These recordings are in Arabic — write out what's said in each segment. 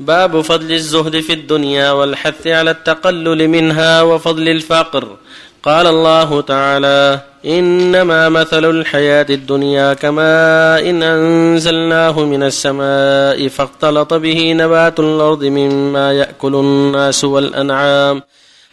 باب فضل الزهد في الدنيا والحث على التقلل منها وفضل الفقر. قال الله تعالى إنما مثل الحياة الدنيا كماء إن أنزلناه من السماء فاختلط به نبات الأرض مما يأكل الناس والأنعام.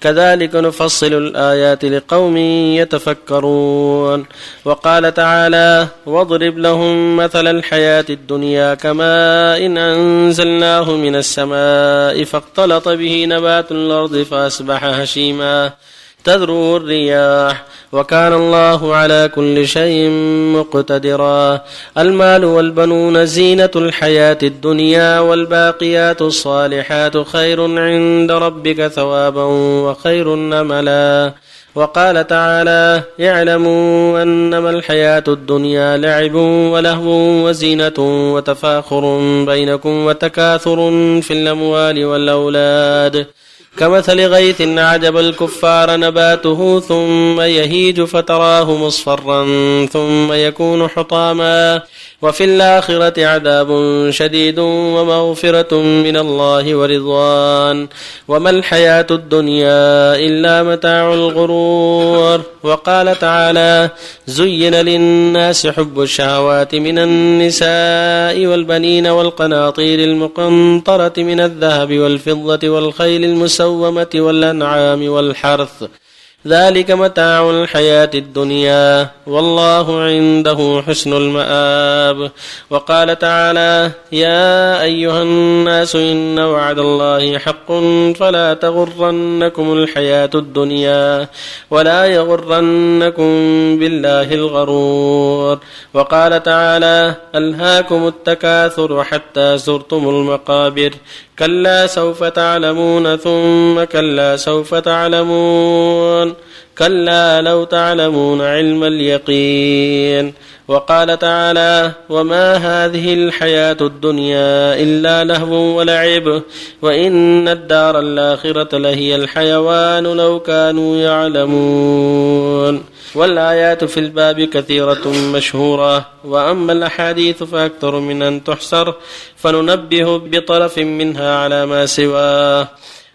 كذلك نفصل الآيات لقوم يتفكرون. وقال تعالى واضرب لهم مثل الحياة الدنيا كماء إن أنزلناه من السماء فاختلط به نبات الأرض فأصبح هشيما. تذروه الرياح وكان الله على كل شيء مقتدرا. المال والبنون زينة الحياة الدنيا والباقيات الصالحات خير عند ربك ثوابا وخير نملا وقال تعالى اعلموا أنما الحياة الدنيا لعب ولهو وزينة وتفاخر بينكم وتكاثر في الأموال والأولاد. كمثل غيث أعجب الكفار نباته ثم يهيج فتراه مصفرا ثم يكون حطاما وفي الآخرة عذاب شديد ومغفرة من الله ورضوان. وما الحياة الدنيا إلا متاع الغرور. وقال تعالى زين للناس حب الشهوات من النساء والبنين والقناطير المقنطرة من الذهب والفضة والخيل المسومة والأنعام والحرث. ذلك متاع الحياة الدنيا والله عنده حسن المآب. وقال تعالى يا أيها الناس إن وعد الله حق فلا تغرنكم الحياة الدنيا ولا يغرنكم بالله الغرور. وقال تعالى ألهاكم التكاثر حتى زرتم المقابر. كلا سوف تعلمون ثم كلا سوف تعلمون. كلا لو تعلمون علم اليقين. وقال تعالى وما هذه الحياة الدنيا إلا لهو ولعب وإن الدار الآخرة لهي الحيوان لو كانوا يعلمون. والآيات في الباب كثيرة مشهورة وأما الأحاديث فأكثر من أن تحصر فننبه بطرف منها على ما سواه.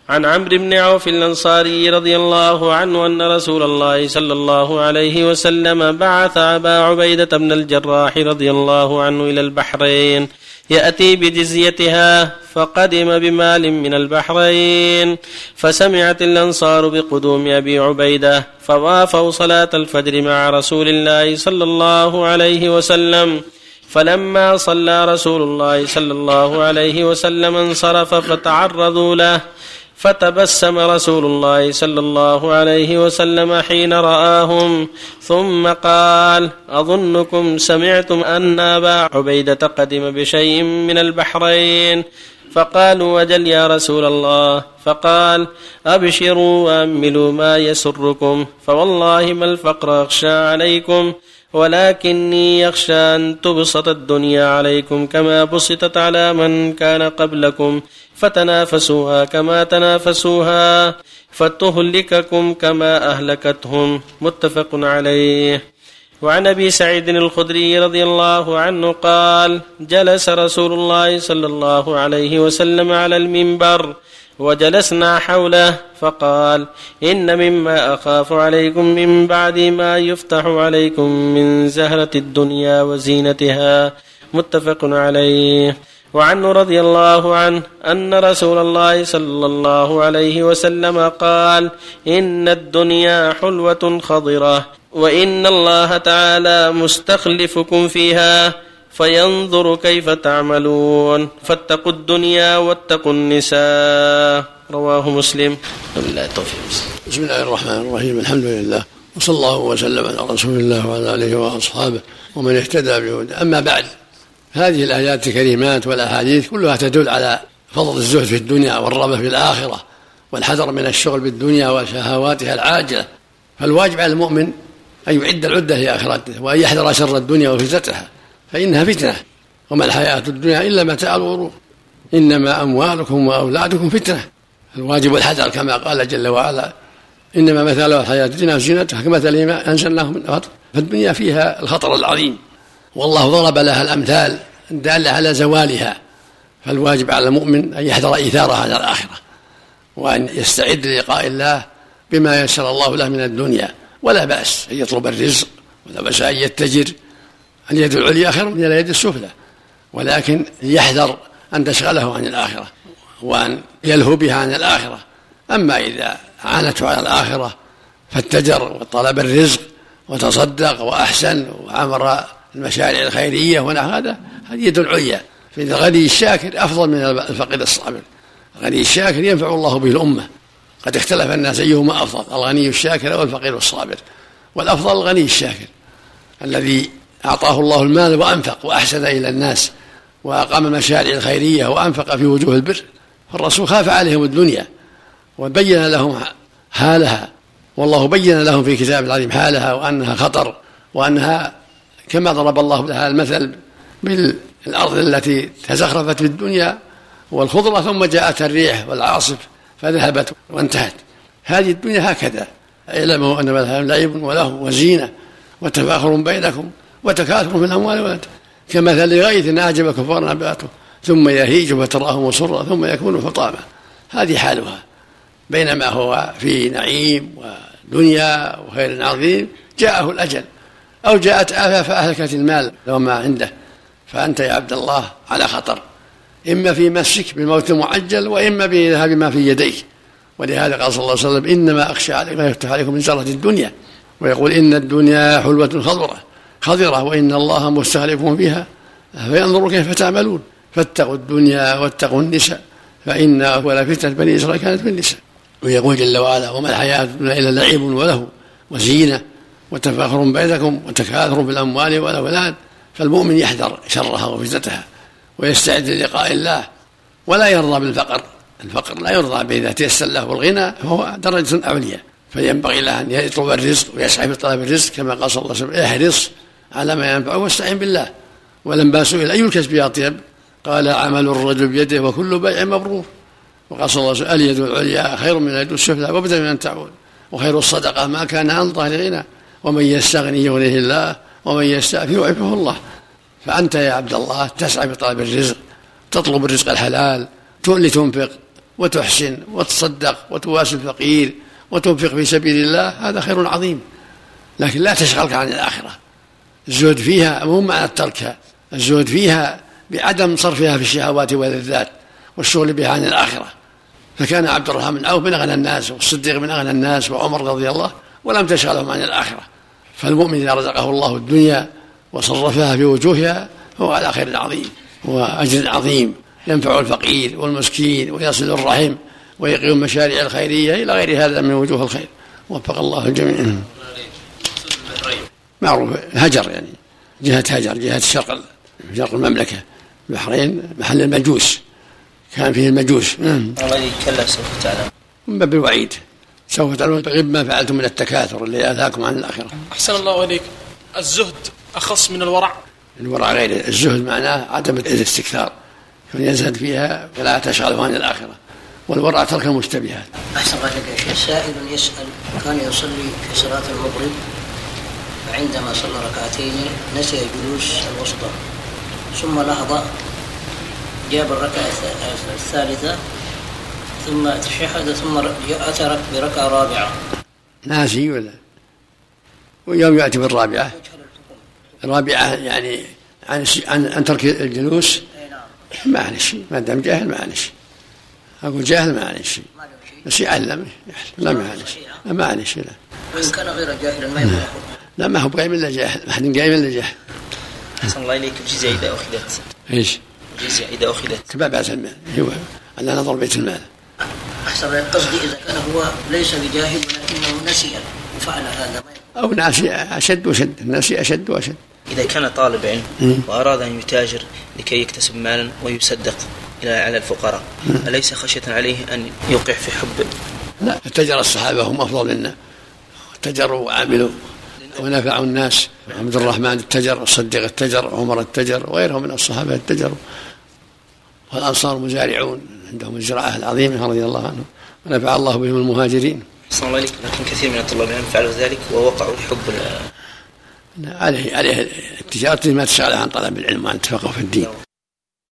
عن عمرو بن عوف الأنصاري رضي الله عنه أن رسول الله صلى الله عليه وسلم بعث أبا عبيدة بن الجراح رضي الله عنه إلى البحرين يأتي بجزيتها فقدم بمال من البحرين فسمعت الأنصار بقدوم أبي عبيدة فوافوا صلاة الفجر مع رسول الله صلى الله عليه وسلم. فلما صلى رسول الله صلى الله عليه وسلم انصرف فتعرضوا له فتبسم رسول الله صلى الله عليه وسلم حين رآهم ثم قال أظنكم سمعتم أن أبا عبيدة قدم بشيء من البحرين؟ فقالوا وجل يا رسول الله. فقال أبشروا وأملوا ما يسركم فوالله ما الفقر أخشى عليكم ولكني يخشى أن تبسط الدنيا عليكم كما بسطت على من كان قبلكم فتنافسوها كما تنافسوها. فتهلككم كما أهلكتهم. متفق عليه. وعن ابي سعيد الخدري رضي الله عنه قال جلس رسول الله صلى الله عليه وسلم على المنبر وجلسنا حوله. فقال ان مما اخاف عليكم من بعد ما يفتح عليكم من زهره الدنيا وزينتها. متفق عليه. وعنه رضي الله عنه أن رسول الله صلى الله عليه وسلم قال إن الدنيا حلوة خضرة وإن الله تعالى مستخلفكم فيها فينظر كيف تعملون فاتقوا الدنيا واتقوا النساء رواه مسلم التوفيق بسم الله الرحمن الرحيم الحمد لله وصلى الله وسلم على رسول الله وعلى آله وأصحابه ومن اهتدى بهدى أما بعد هذه الآيات الكريمات والأحاديث كلها تدل على فضل الزهد في الدنيا والرغبة في الآخرة والحذر من الشغل بالدنيا وشهواتها العاجلة. فالواجب على المؤمن أن يعد العدة لآخرته وأن يحذر شر الدنيا وفتنتها فإنها فتنة. وما الحياة الدنيا إلا متاع الغرور. إنما أموالكم وأولادكم فتنة. الواجب الحذر كما قال جل وعلا إنما مثل الحياة الدنيا زينتها كمثل ما أنزلناه من الأرض فالدنيا فيها الخطر العظيم. والله ضرب لها الأمثال الدالة على زوالها فالواجب على المؤمن أن يحذر إيثارها على الآخرة وأن يستعد للقاء الله بما يسر الله له من الدنيا. ولا بأس أن يطلب الرزق ولا بأس أن يتجر اليد العليا خير من اليد السفلى ولكن يحذر أن تشغله عن الآخرة وأن يلهو بها عن الآخرة. أما إذا عانته على الآخرة فاتجر وطلب الرزق وتصدق وأحسن وعمر المشاريع الخيرية ونحو هذا هذه يد العليا. فإن الغني الشاكر أفضل من الفقير الصابر. الغني الشاكر ينفع الله به الأمة. قد اختلف الناس أيهما أفضل الغني الشاكر أو الفقير الصابر. والأفضل الغني الشاكر الذي أعطاه الله المال وأنفق وأحسن إلى الناس وأقام المشاريع الخيرية وأنفق في وجوه البر. فالرسول خاف عليهم الدنيا وبين لهم حالها. والله بين لهم في كتاب العظيم حالها وأنها خطر وأنها كما ضرب الله لها المثل بالأرض التي تزخرفت في الدنيا والخضرة ثم جاءت الريح والعاصف فذهبت وانتهت. هذه الدنيا هكذا. اعلموا أن لعب وله وزينة وتفاخر بينكم وتكاثر في الأموال والأولاد. كمثل غيث أعجب كفار نباته ثم يهيج فتراه مصرا ثم يكون حطاما. هذه حالها. بينما هو في نعيم ودنيا وخير عظيم جاءه الأجل. أو جاءت آفة فأهلكت المال وما عنده. فأنت يا عبد الله على خطر. إما في مسك بالموت المعجل وإما بذهاب ما في يديك. ولهذا قال صلى الله عليه وسلم إنما أخشى عليكم ما يفتح عليكم من زرة الدنيا. ويقول إن الدنيا حلوة خضرة خضرة وإن الله مستخلفهم فيها فينظر كيف تعملون. فاتقوا الدنيا واتقوا النساء فإن أول فتنة بني إسرائيل كانت في النساء. ويقول جل وعلا وما الحياة الدنيا إلا لعب وله وزينة. وتفاخر بينكم وتكاثر بالأموال والأولاد فالمؤمن يحذر شرها وفتنتها ويستعد للقاء الله ولا يرضى بالفقر. الفقر لا يرضى بإذا تيسر له الغنى فهو درجة عليا فينبغي له أن يطلب الرزق ويسعى في طلب الرزق كما قال صلى الله عليه وسلم احرص على ما ينفعه واستعن بالله. ولما سئل أي الكسب أطيب قال عمل الرجل بيده وكل بيع مبرور. وقال صلى الله عليه وسلم اليد العليا خير من اليد السفلى وابدا من أن تعود وخير الصدقة ما كان عن ظهر غنى ومن يستغني يغنيه الله ومن يستعفي يعفه الله. فأنت يا عبد الله تسعى بطلب الرزق تطلب الرزق الحلال لتنفق وتحسن وتصدق وتواسي الفقير وتنفق في سبيل الله هذا خير عظيم. لكن لا تشغلك عن الآخرة. الزهد فيها مو معنى تركها الزهد فيها بعدم صرفها في الشهوات واللذات والشغل بها عن الآخرة. فكان عبد الرحمن بن عوف من أغنى الناس والصديق من أغنى الناس وعمر رضي الله ولم تشغلهم عن الآخرة. فالمؤمن إذا رزقه الله الدنيا وصرفها في وجوهها فهو على خير عظيم وأجر عظيم ينفع الفقير والمسكين ويصل الرحم ويقيم المشاريع الخيرية إلى غير هذا من وجوه الخير. وفق الله الجميع. معروف هجر يعني جهة هجر جهة الشرق شرق المملكة البحرين محل المجوس كان فيه المجوس. الله كلا سوف تعلم من باب الوعيد سوف تعلمون بغيب ما فعلتم من التكاثر اللي ألهاكم عن الآخرة. أحسن الله إليك. الزهد أخص من الورع. الورع غير. الزهد معناه عدم الاستكثار. يزهد فيها فلا تشغله عن الآخرة. والورع ترك المشتبهات أحسن الله يا شيخ سائل يسأل كان يصلي في صلاة المغرب فعندما صلى ركعتين نسي الجلوس الوسطى ثم نهض جاب الركعة الثالثة ثم تشهد ثم أتى بركعة رابعة. ناسي ولا؟ ويوم يأتي بالرابعة. الرابعة يعني عن عن, عن ترك الجلوس؟ معلش ما دام جاهل معلش أقول جاهل معلش بس يعلم. لا معلش معلش لا. وإن كان غير جاهلا ما يقول لا ما هو قايم إلا جاهل. ما حد قايم إلا جاهل. أحسن الله إليك. الجزية إذا أخذت. إيش؟ الجزية إذا أخذت. كما بأس المال هو أن نظر بيت المال أحسن الله قصدي إذا كان هو ليس بجاهل ولكنه نسي وفعل هذا. ما أو ناسي أشد وشد الناسي أشد وأشد. إذا كان طالب علم وأراد أن يتاجر لكي يكتسب مالا ويصدق إلى على الفقراء أليس خشية عليه أن يوقع في حب؟ لا اتجر الصحابة هم أفضل منا. اتجروا وعملوا ونفعوا الناس. عبد الرحمن اتجر الصديق اتجر عمر اتجر وغيرهم من الصحابة اتجروا والأنصار مزارعون. عندهم الزراعة العظيمة رضي الله عنهم. ونفع الله بهم المهاجرين. صلى الله عليك لكن كثير من الطلاب العلم فعلوا ذلك ووقعوا حب عليه عليه التجارة ما تشغله عن طلب العلم وعن التفقه في الدين.